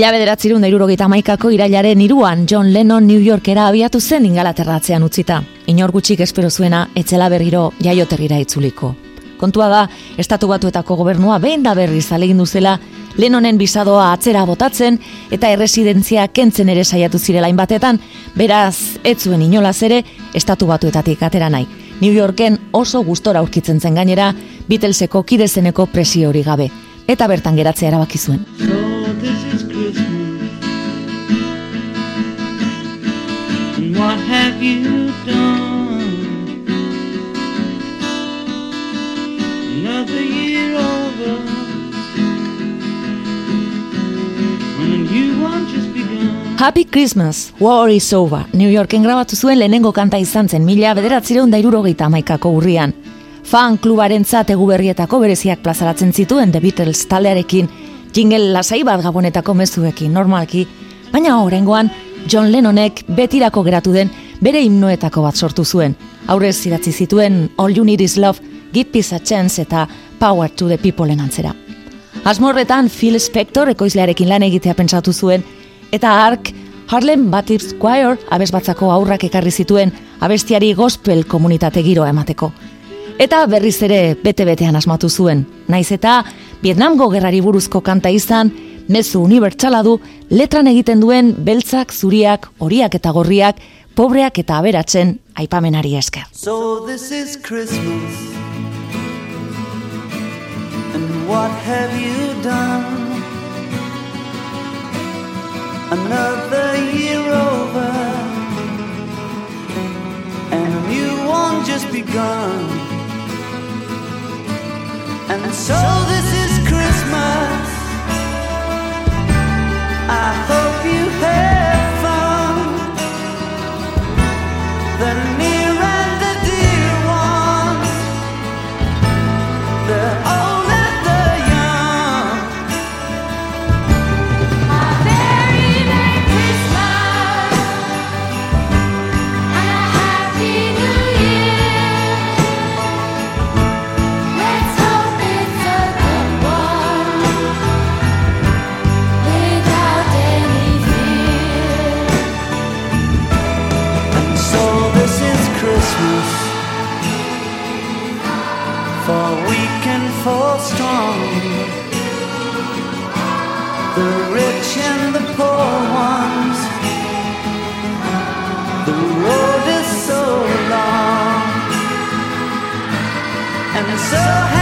Mila bederatzirun dairurogeita maikako irailaren iruan John Lennon New Yorkera abiatu zen ingalaterratzean utzita. Inor gutxik espero zuena etzela berriro jaioterrira itzuliko. Kontua da, estatu batuetako gobernua behin da berriz alegin duzela, Lennonen bisadoa atzera botatzen eta erresidentzia kentzen ere saiatu zirela inbatetan, beraz, ez zuen inolaz ere, estatu batuetatik atera nahi. New Yorken oso gustora aurkitzen zen gainera, Beatleseko kidezeneko presio hori gabe, eta bertan geratzea erabaki zuen. What have you done? Another year over. When new one just begun. Happy Christmas, War is Over, New Yorken grabatu zuen lehenengo kanta izan zen mila bederatzireun dairurogeita amaikako urrian. Fan klubaren zategu berrietako bereziak plazaratzen zituen The Beatles taldearekin, jingle lasai bat gabonetako mezuekin, normalki, baina horrengoan John Lennonek betirako geratu den bere himnoetako bat sortu zuen. Aurrez idatzi zituen All You Need Is Love, Give Peace a Chance eta Power to the People enantzera. Asmorretan Phil Spector ekoizlearekin lan egitea pentsatu zuen, eta Ark Harlem Baptist Choir abesbatzako aurrak ekarri zituen abestiari gospel komunitate giroa emateko. Eta berriz ere bete-betean asmatu zuen, naiz eta Vietnamgo gerrari buruzko kanta izan, mezu unibertsala du letran egiten duen beltzak, zuriak, horiak eta gorriak, pobreak eta aberatzen aipamenari esker. So this is Christmas And what have you done? Another year over And new one just begun And so this is Christmas I hope and strong. The rich and the poor ones. The road is so long and so.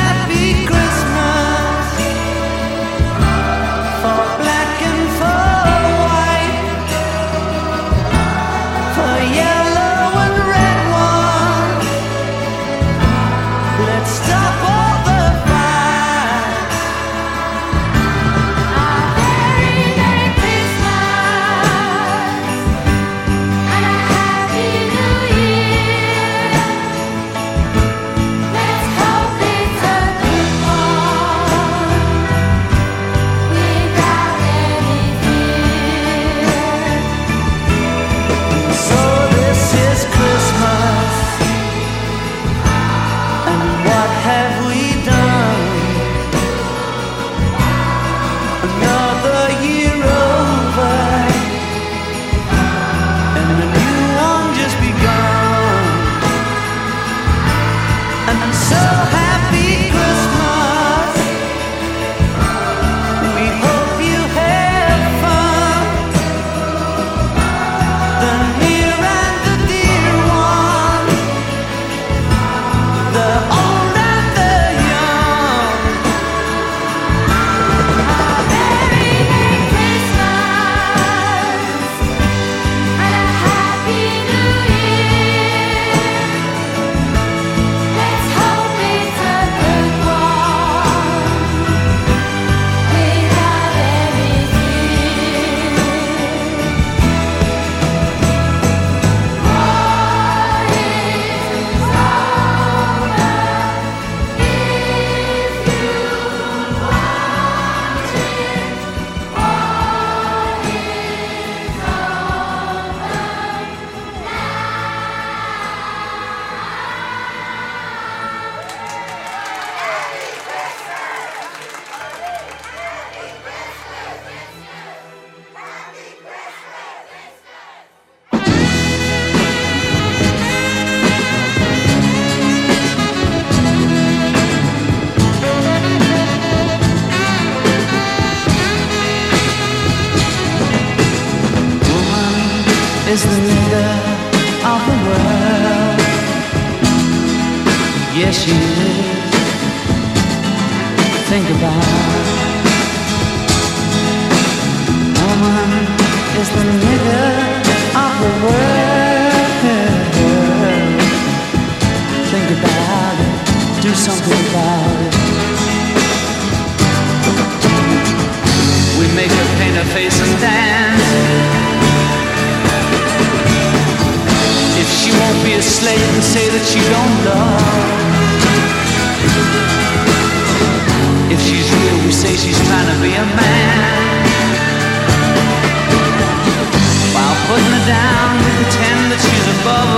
Down, pretend that she's above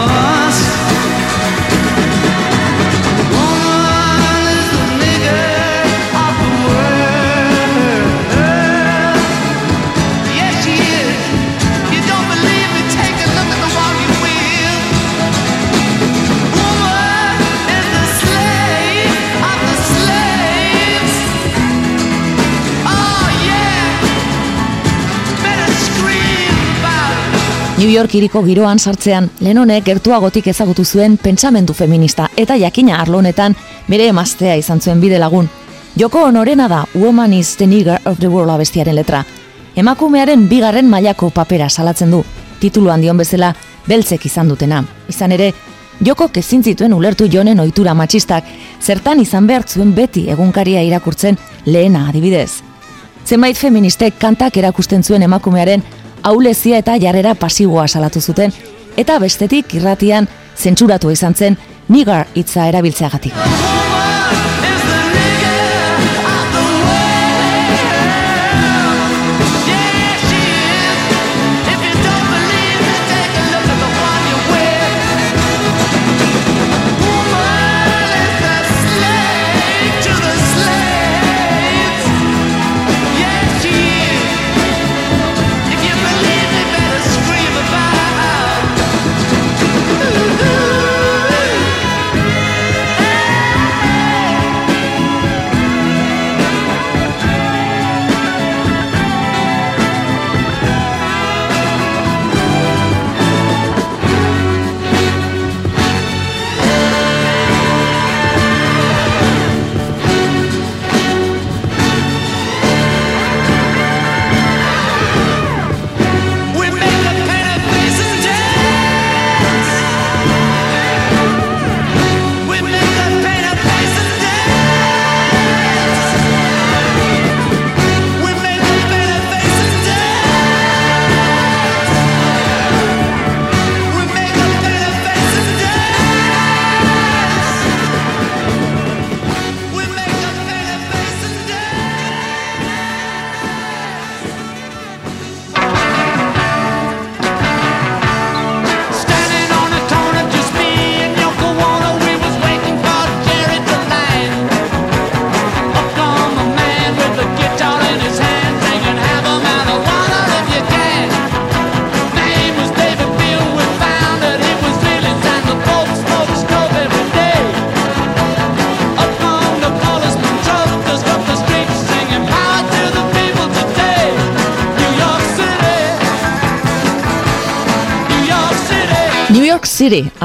New York iriko giroan sartzean, Lenonek gertuagotik ezagutu zuen pentsamendu feminista eta jakina arlo honetan bere emaztea izan zuen bide lagun. Joko honorena da Woman is the Nigger of the World abestiaren letra. Emakumearen bigarren mailako papera salatzen du, tituluan dion bezala beltzek izan dutena. Izan ere, Joko kezin zituen ulertu jonen ohitura matxistak, zertan izan behar zuen beti egunkaria irakurtzen lehena adibidez. Zenbait feministek kantak erakusten zuen emakumearen aulezia eta jarrera pasiboa salatu zuten, eta bestetik irratian zentsuratu izan zen nigar hitza erabiltzeagatik.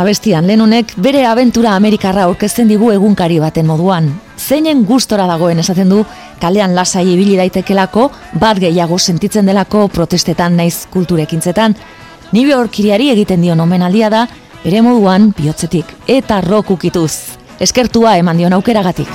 Abestian Lennonek bere abentura Amerikarra aurkezten digu egunkari baten moduan. Zeinen gustora dagoen esaten du, kalean lasai ibili daitekelako, bat gehiago sentitzen delako protestetan naiz kulturekintzetan. New York iriari egiten dion omenaldia da, ere moduan bihotzetik eta rokukituz. Eskertua eman dion aukeragatik.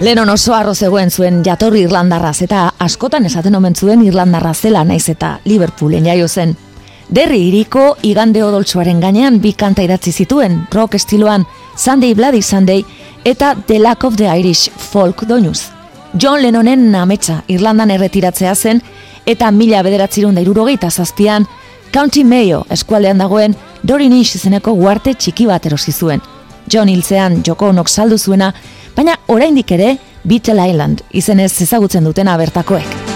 Lennon oso arro zegoen zuen jatorri Irlandarraz eta askotan esaten omen zuen Irlandarra zela naiz eta Liverpoolen jaio zen. Derri iriko igande odoltsuaren gainean bi kanta idatzi zituen, rock estiloan Sunday Bloody Sunday eta The Lack of the Irish Folk doinuz. John Lennonen ametsa Irlandan erretiratzea zen eta mila bederatzirun da irurogeita zazpian County Mayo eskualdean dagoen Dorin Ish izeneko guarte txiki bat erosi zuen. John hiltzean joko honok saldu zuena, baina oraindik ere Beetle Island izenez ezagutzen dutena bertakoek.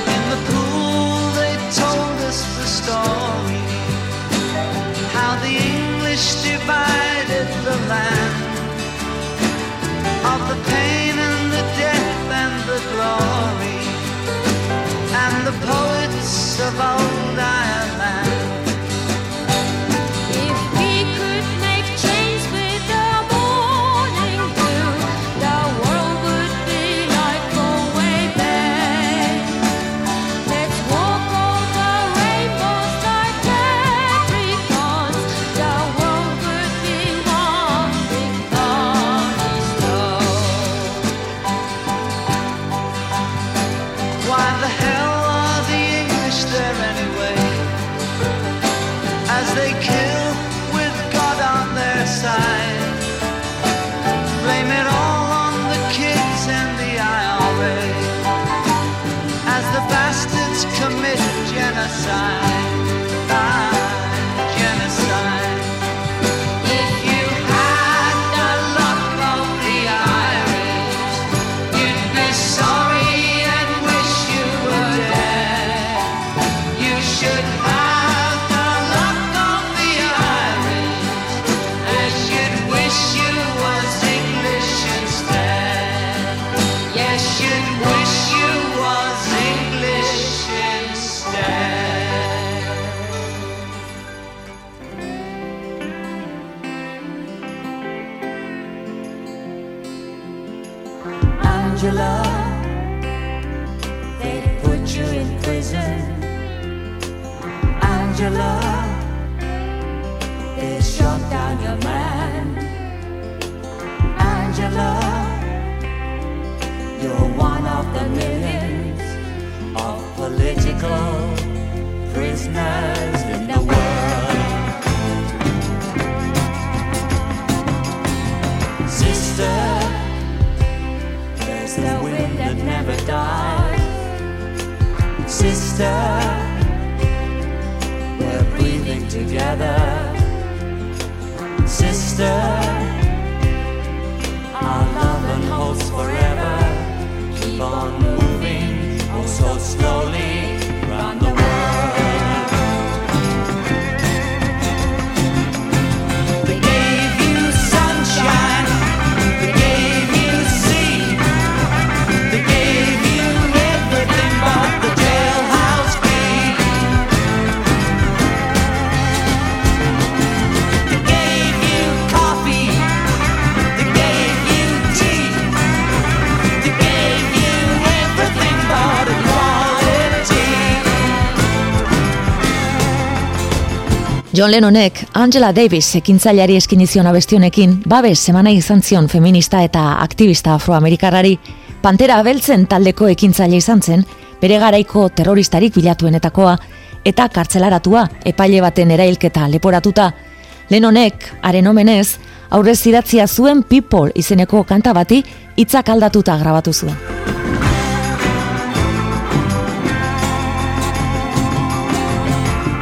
The wind that never dies. Sister, we're breathing together. Sister, our love and hopes forever keep on moving, oh so slowly. John Lennonek Angela Davis ekintzaileari eskinizion abestionekin babes semana izan zion feminista eta aktivista afroamerikarrari Pantera abeltzen taldeko ekintzaile izan zen, bere garaiko terroristarik bilatuenetakoa eta kartzelaratua epaile baten erailketa leporatuta. Lennonek, haren omenez, aurrez idatzia zuen People izeneko kanta bati hitzak aldatuta grabatu zuen.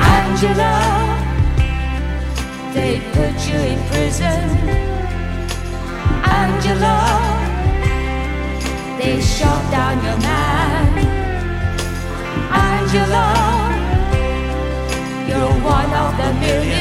Angela they put you in prison. Angela, they shot down your man. Angela, you're one of the millions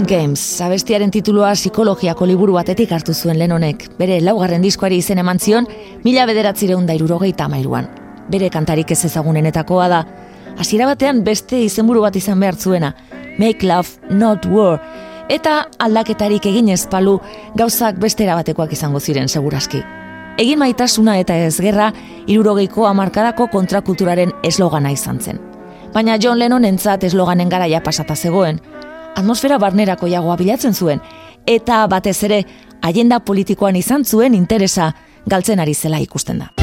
Mind Games, abestiaren titulua psikologiako liburu batetik hartu zuen lehen bere laugarren diskoari izen eman zion, mila bederatzireun da irurogeita amairuan. Bere kantarik ez ezagunenetakoa da, hasiera batean beste izenburu bat izan behar zuena, Make Love, Not War, eta aldaketarik egin ezpalu gauzak beste erabatekoak izango ziren segurazki. Egin maitasuna eta ez gerra, irurogeiko amarkadako kontrakulturaren eslogana izan zen. Baina John Lennon entzat esloganen garaia pasata zegoen, atmosfera barnerako jagoa bilatzen zuen, eta batez ere, agenda politikoan izan zuen interesa galtzen ari zela ikusten da.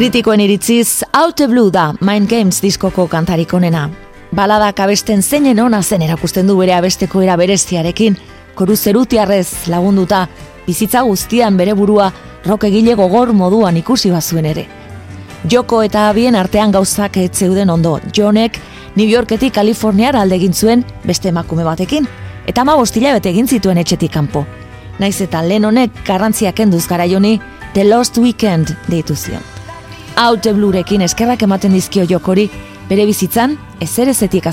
Kritikoen iritziz, Out Blue da Mind Games diskoko kantarik onena. baladak abesten zeinen ona zen erakusten du bere abesteko era bereziarekin, koru zerutiarrez lagunduta, bizitza guztian bere burua rock egile gogor moduan ikusi bazuen ere. Joko eta abien artean gauzak etzeuden ondo, Jonek New Yorketik Kaliforniara alde egin zuen beste emakume batekin, eta ma bostila bete egin zituen etxetik kanpo. Naiz eta Lennonek garrantziak enduz gara joni, The Lost Weekend deitu zion. Out Blurekin eskerrak ematen dizkio jokori, bere bizitzan ezer ezetik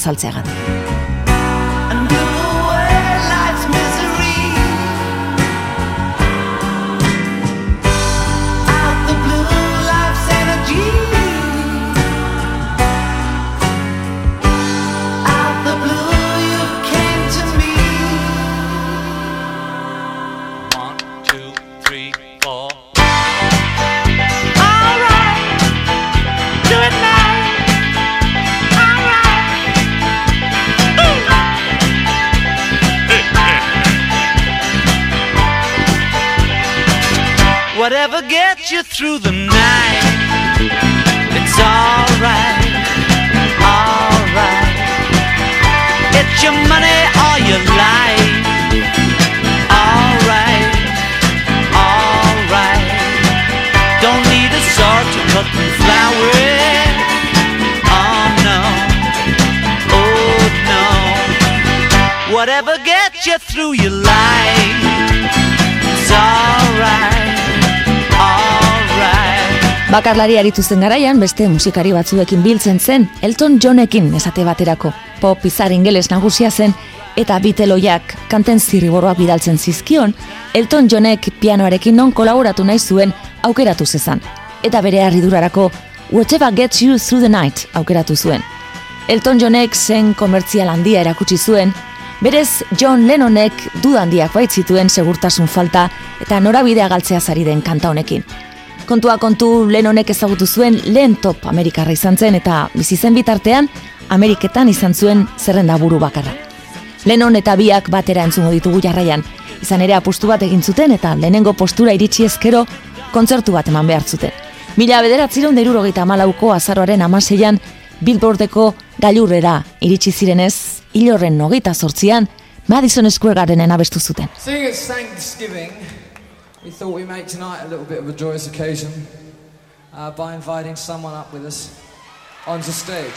gets you through the night, it's alright, alright. It's your money or your life, alright, alright. Don't need a sword to cut the flowers. Oh no, oh no. Whatever gets you through your life, Bakarlari aritu zen garaian, beste musikari batzuekin biltzen zen, Elton Johnekin esate baterako. Pop izar ingeles nagusia zen, eta biteloiak kanten zirriboroak bidaltzen zizkion, Elton Johnek pianoarekin non kolaboratu nahi zuen aukeratu zezan. Eta bere harridurarako, Whatever Gets You Through the Night aukeratu zuen. Elton Johnek zen komertzial handia erakutsi zuen, berez John Lennonek dudandiak baitzituen segurtasun falta eta norabidea galtzea zari den kanta honekin. Kontua kontu lehen honek ezagutu zuen lehen top Amerikarra izan zen eta bizi zen bitartean Ameriketan izan zuen zerrenda buru bakarra. Lenon eta biak batera entzungo ditugu jarraian, izan ere apustu bat egin zuten eta lehenengo postura iritsi ezkero kontzertu bat eman behar zuten. Mila bederatziron derurogeita malauko azaroaren amaseian Billboardeko gailurrera iritsi zirenez, hilorren nogita sortzian, Madison Square Gardenen abestu zuten. We thought we'd make tonight a little bit of a joyous occasion uh, by inviting someone up with us onto stage.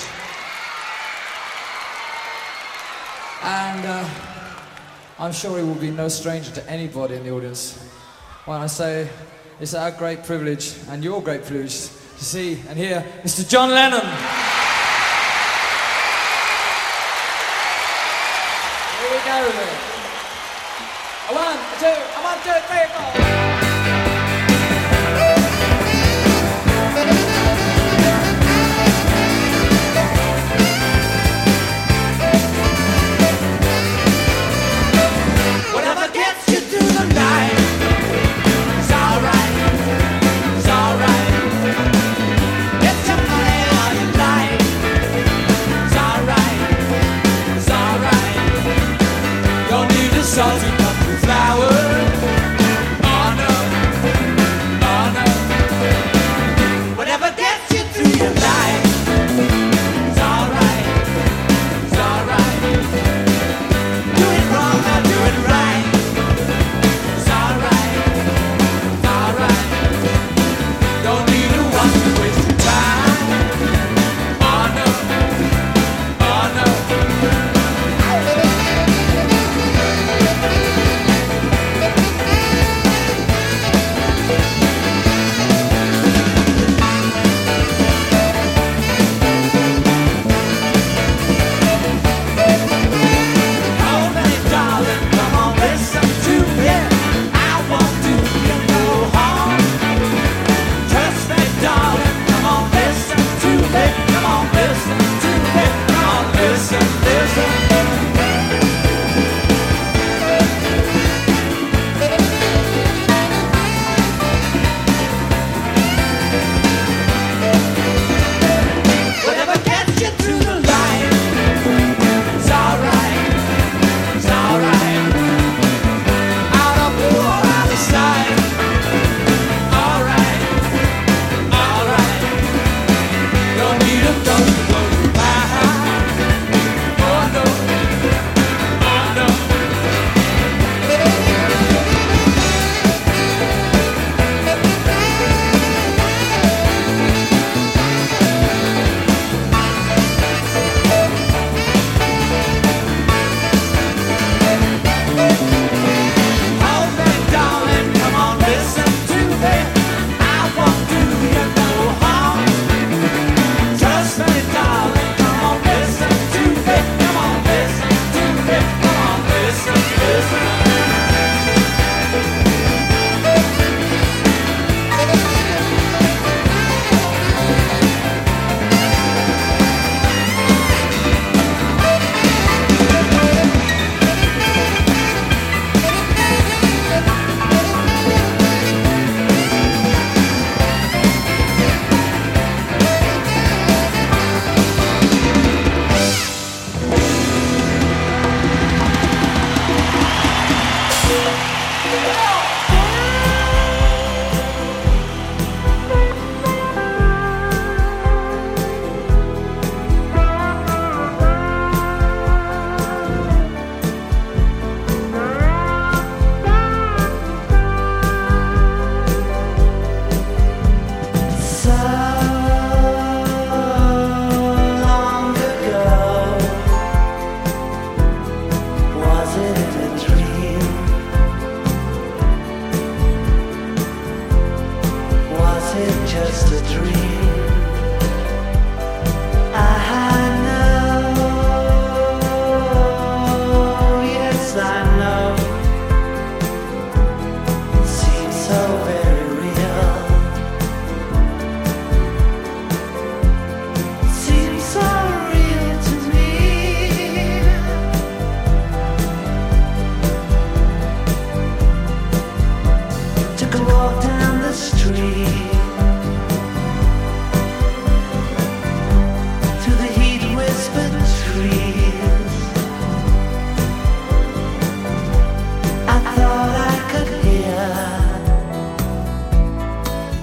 And uh, I'm sure he will be no stranger to anybody in the audience when I say it's our great privilege and your great privilege to see and hear Mr. John Lennon. Here we go then. One, two, 这最好了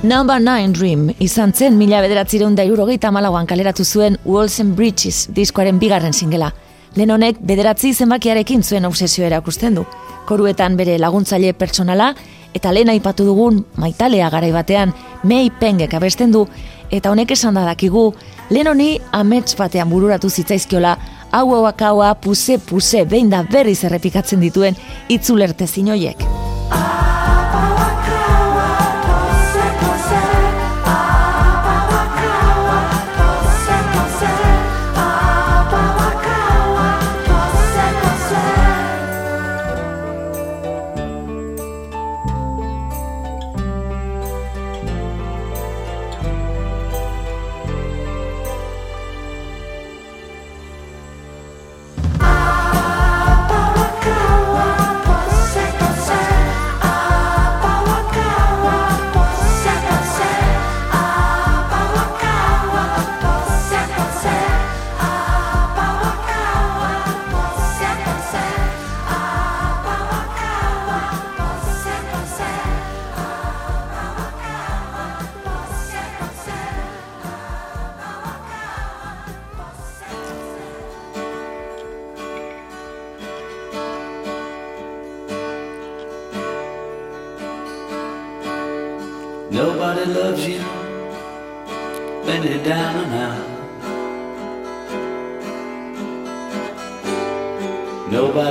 Number 9 Dream izan zen mila bederatzireun da irurogeita malauan kaleratu zuen Walls and Bridges diskoaren bigarren singela. Lehen honek bederatzi zenbakiarekin zuen obsesio erakusten du. Koruetan bere laguntzaile pertsonala eta lehen aipatu dugun maitalea garai batean mei pengek abesten du eta honek esan da dakigu lehen honi amets batean bururatu zitzaizkiola hau hau puse puse behin da berriz errepikatzen dituen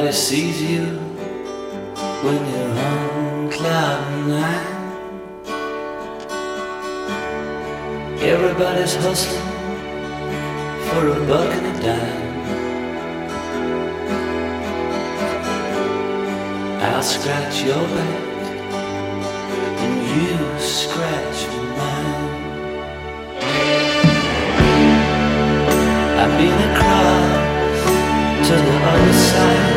Nobody sees you when you're on cloud nine. Everybody's hustling for a buck and a dime. I'll scratch your back and you scratch mine. I've been across to the other side.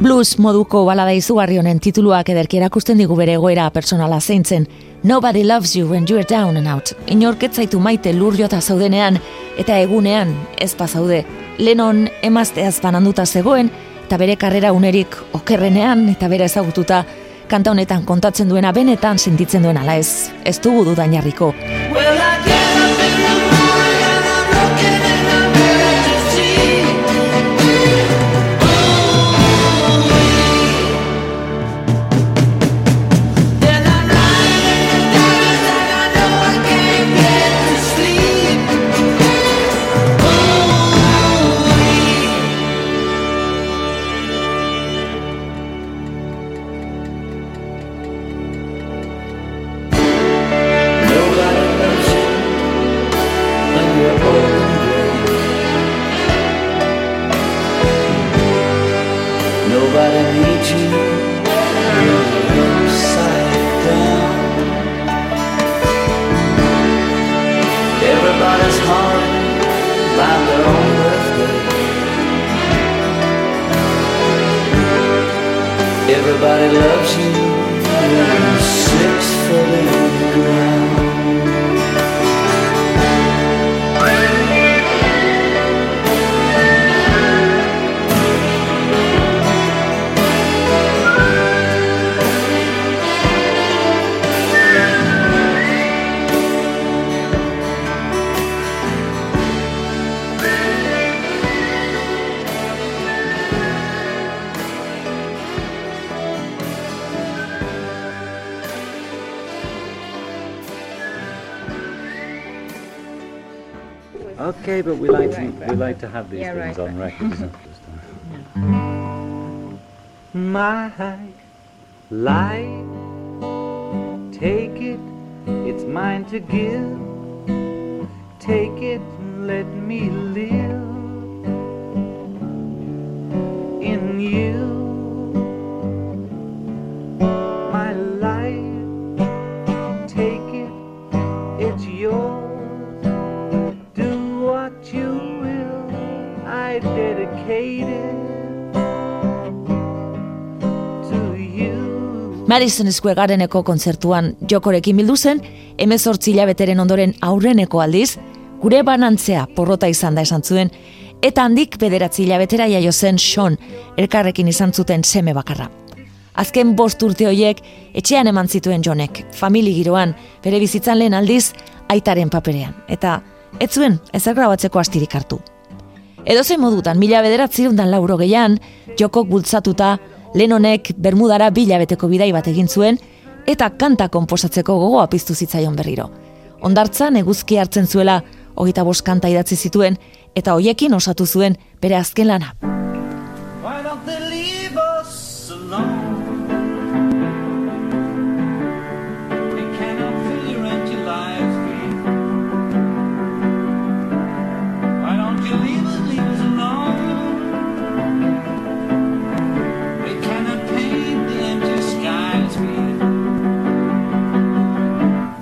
Blues moduko balada izugarri honen tituluak ederki erakusten digu bere egoera personala zeintzen. Nobody loves you when you're down and out. Inorketzaitu maite lur jota zaudenean eta egunean ez zaude. Lenon emazteaz bananduta zegoen eta bere karrera unerik okerrenean eta bere ezagututa kanta honetan kontatzen duena benetan sentitzen duena ala ez. Ez dugu dudainarriko. Well, to have these yeah, things right, on record. My life, take it, it's mine to give. Madison Square Gardeneko kontzertuan jokorekin bildu zen, emezortzi hilabeteren ondoren aurreneko aldiz, gure banantzea porrota izan da esan zuen, eta handik bederatzi hilabetera jaio zen Sean, elkarrekin izan zuten seme bakarra. Azken bost urte horiek, etxean eman zituen jonek, famili giroan, bere bizitzan lehen aldiz, aitaren paperean, eta ez zuen ezer grabatzeko astirik hartu. Edo zen modutan, mila bederatzirundan lauro gehian, jokok bultzatuta, Lenonek Bermudara bilabeteko bidai bat egin zuen, eta kanta konposatzeko gogoa piztu zitzaion berriro. Ondartzan eguzki hartzen zuela, hogeita bost kanta idatzi zituen, eta hoiekin osatu zuen bere azken lana.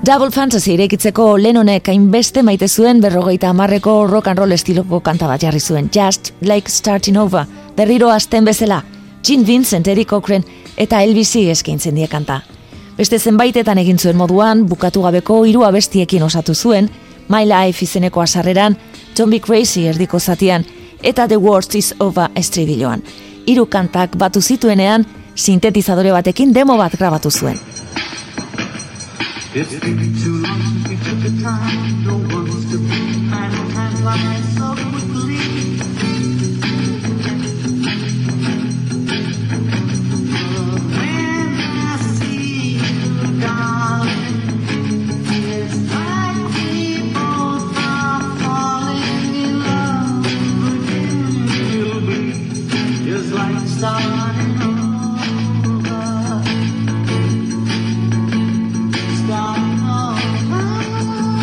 Double Fantasy irekitzeko Lennonek hainbeste maite zuen berrogeita amarreko rock and roll estiloko kanta bat jarri zuen. Just like starting over, berriro azten bezala, Gene Vincent, Eric Cochran eta Elvisi eskaintzen die kanta. Beste zenbaitetan egin zuen moduan, bukatu gabeko hiru abestiekin osatu zuen, My Life izeneko asarreran, Don't Be Crazy erdiko zatian, eta The Worst is Over estribiloan. Hiru kantak batu zituenean, sintetizadore batekin demo bat grabatu zuen. It's been too long since we took the time. No one's to blame. I know time flies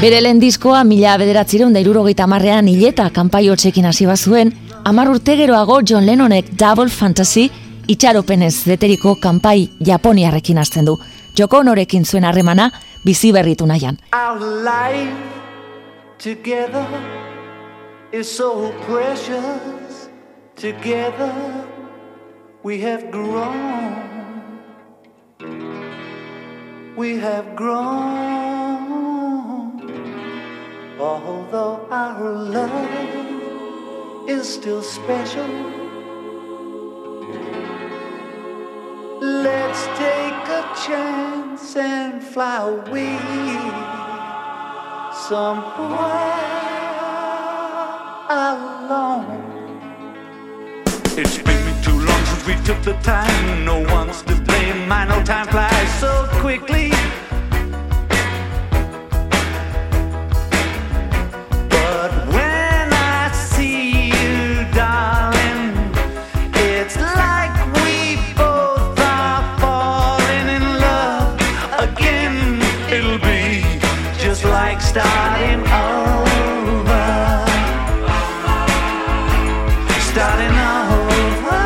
Bere lehen diskoa mila bederatzireun da irurogeita marrean hileta kanpai hotxekin hasi bazuen, amar urte geroago John Lennonek Double Fantasy itxaropenez deteriko kanpai Japoniarrekin hasten du. Joko honorekin zuen harremana bizi berritu nahian. Our life together is so precious Together we have grown We have grown Although our love is still special, let's take a chance and fly away somewhere alone. It's been too long since we took the time. No one's to blame. I know time flies so quickly. starting over. Starting over.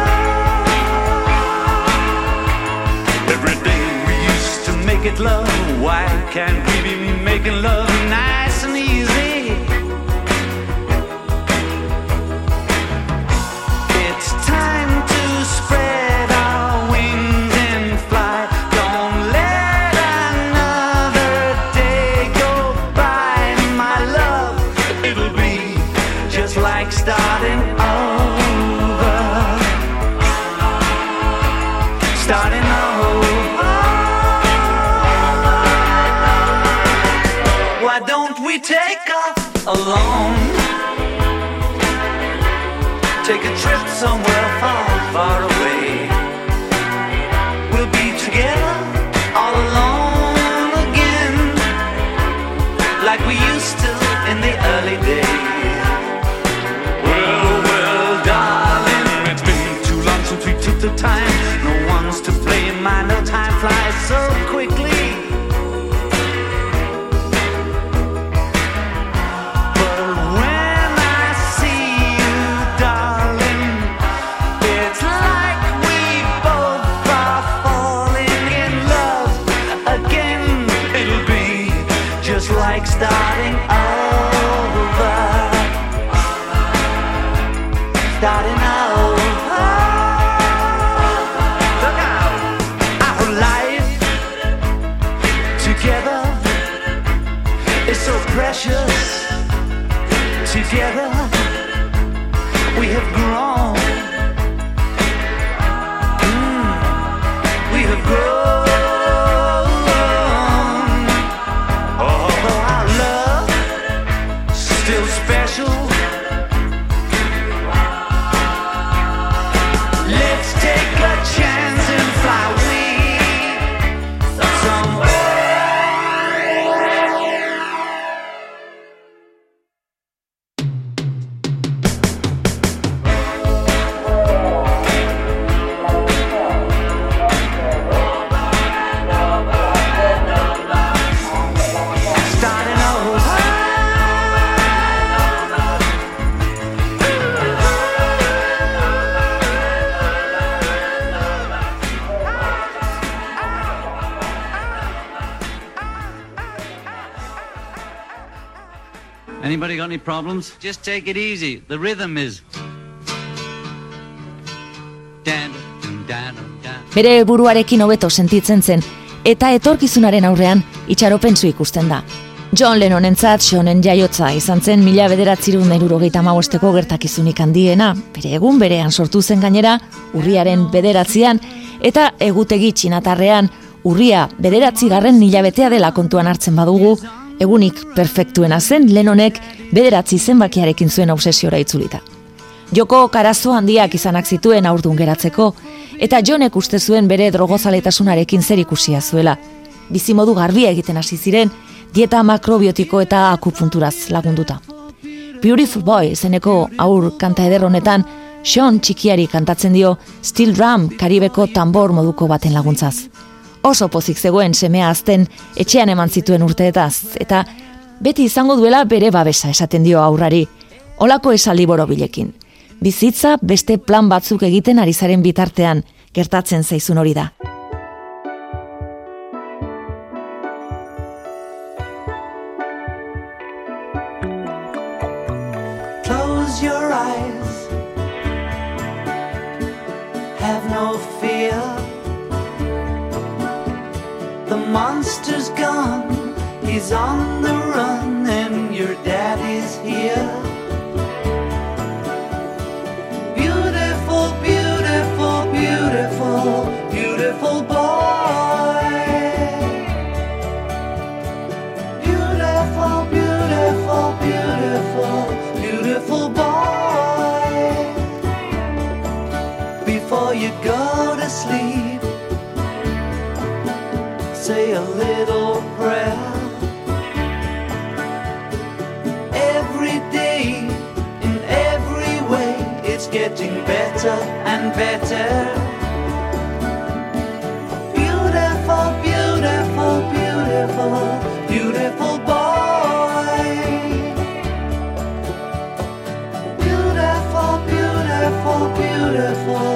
Every day we used to make it love. Why can't we be making love? So precious. Together any problems? Just take it easy. The rhythm is. Bere buruarekin hobeto sentitzen zen, eta etorkizunaren aurrean itxaropentsu ikusten da. John Lennonentzat Seanen jaiotza izan zen mila bederatzirun erurogeita magosteko gertakizunik handiena, bere egun berean sortu zen gainera, urriaren bederatzian, eta egutegi txinatarrean, urria bederatzi garren hilabetea dela kontuan hartzen badugu, egunik perfektuena zen Lennonek bederatzi zenbakiarekin zuen obsesiora itzulita. Joko karazo handiak izanak zituen aurdun geratzeko, eta Johnek uste zuen bere drogozaletasuna zer ikusia zuela. Bizimodu garbia egiten hasi ziren, dieta makrobiotiko eta akupunturaz lagunduta. Beautiful Boy zeneko aur kanta eder honetan, Sean txikiari kantatzen dio Steel Drum karibeko tambor moduko baten laguntzaz. Oso pozik zegoen semea azten etxean eman zituen urteetaz, eta beti izango duela bere babesa esaten dio aurrari. Olako esaldi borobilekin. Bizitza beste plan batzuk egiten ari zaren bitartean, gertatzen zaizun hori da. Monster's gone. He's on the run, better. Beautiful, beautiful, beautiful, beautiful boy. Beautiful, beautiful, beautiful,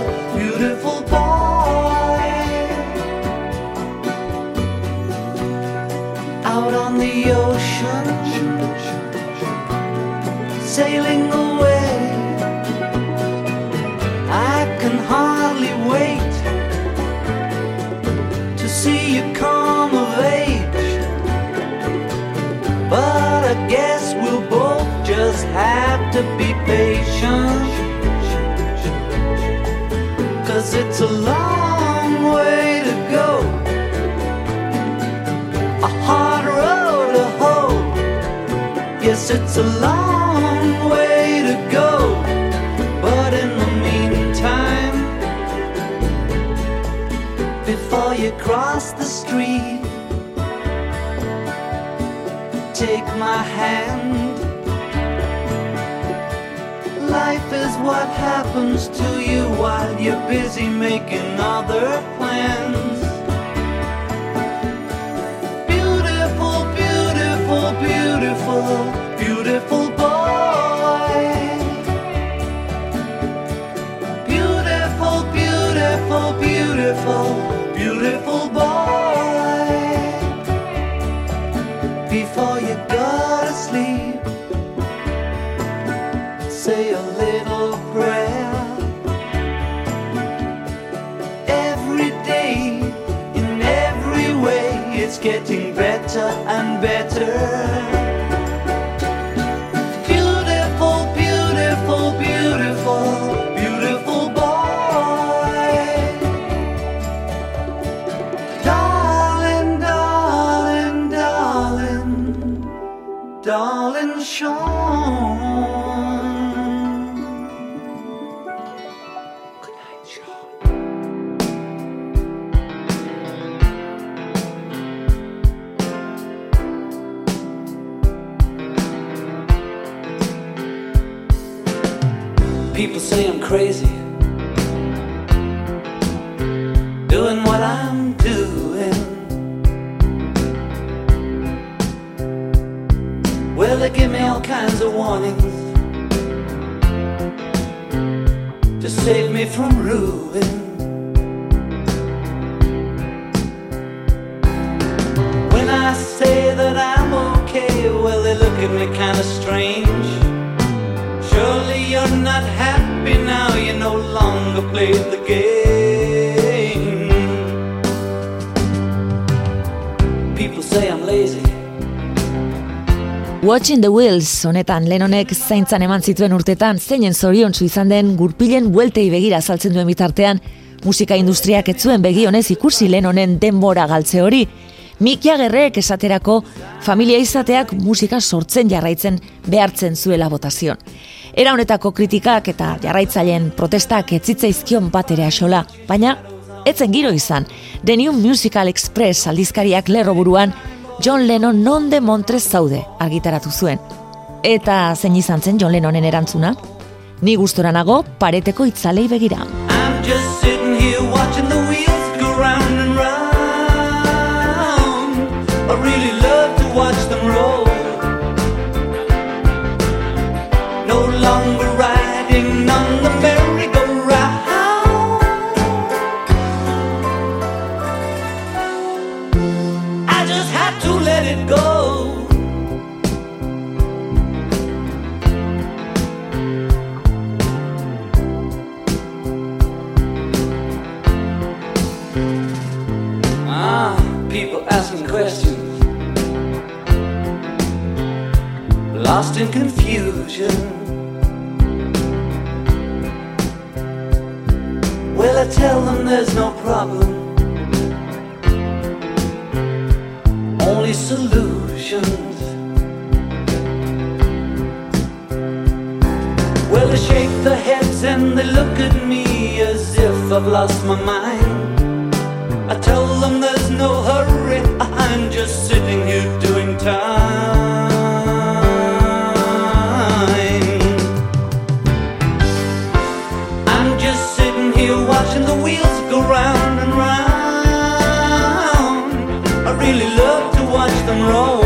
have to be patient. Cause it's a long way to go. A hard road to hoe. Yes, it's a long way to go. But in the meantime, before you cross what happens to you while you're busy making other plans. Beautiful, beautiful, beautiful, Yeah. Watching the Wheels honetan Lennonek zaintzan eman zituen urtetan zeinen zoriontsu izan den gurpilen bueltei begira saltzen duen bitartean musika industriak ez zuen begionez ikusi Lennonen denbora galtze hori. Mick Jaggerrek esaterako familia izateak musika sortzen jarraitzen behartzen zuela botazion. Era honetako kritikak eta jarraitzaileen protestak etzitzaizkion bat ere baina etzen giro izan. The New Musical Express aldizkariak lerro buruan John Lennon non de Montrez zaude argitaratu zuen. Eta zein izan zen John Lennonen erantzuna? Ni gustora nago pareteko itzalei begira. I'm just sitting here watching the wheels go round and round. I really love to watch them roll. No longer Lost in confusion. Well, I tell them there's no problem. Only solutions. Well, they shake their heads and they look at me as if I've lost my mind. I tell them there's no hurry, I'm just sitting here doing time. To watch them roll.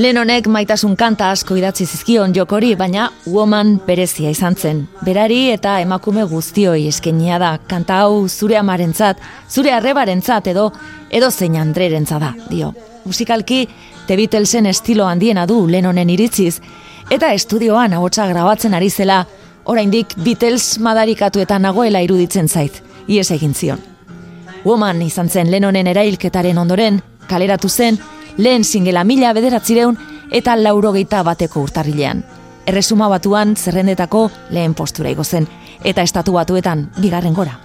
Lenonek maitasun kanta asko idatzi zizkion jokori, baina woman berezia izan zen. Berari eta emakume guztioi eskenia da, kanta hau zure amarentzat, zure arrebarentzat edo edo zein andrerentza da, dio. Musikalki, Beatlesen estilo handiena du Lenonen iritziz, eta estudioan ahotsa grabatzen ari zela, oraindik Beatles madarikatu eta nagoela iruditzen zait, ies egin zion. Woman izan zen Lenonen erailketaren ondoren, kaleratu zen, lehen singela mila bederatzireun eta laurogeita bateko urtarrilean. Erresuma batuan zerrendetako lehen postura igozen, eta estatu batuetan bigarren gora.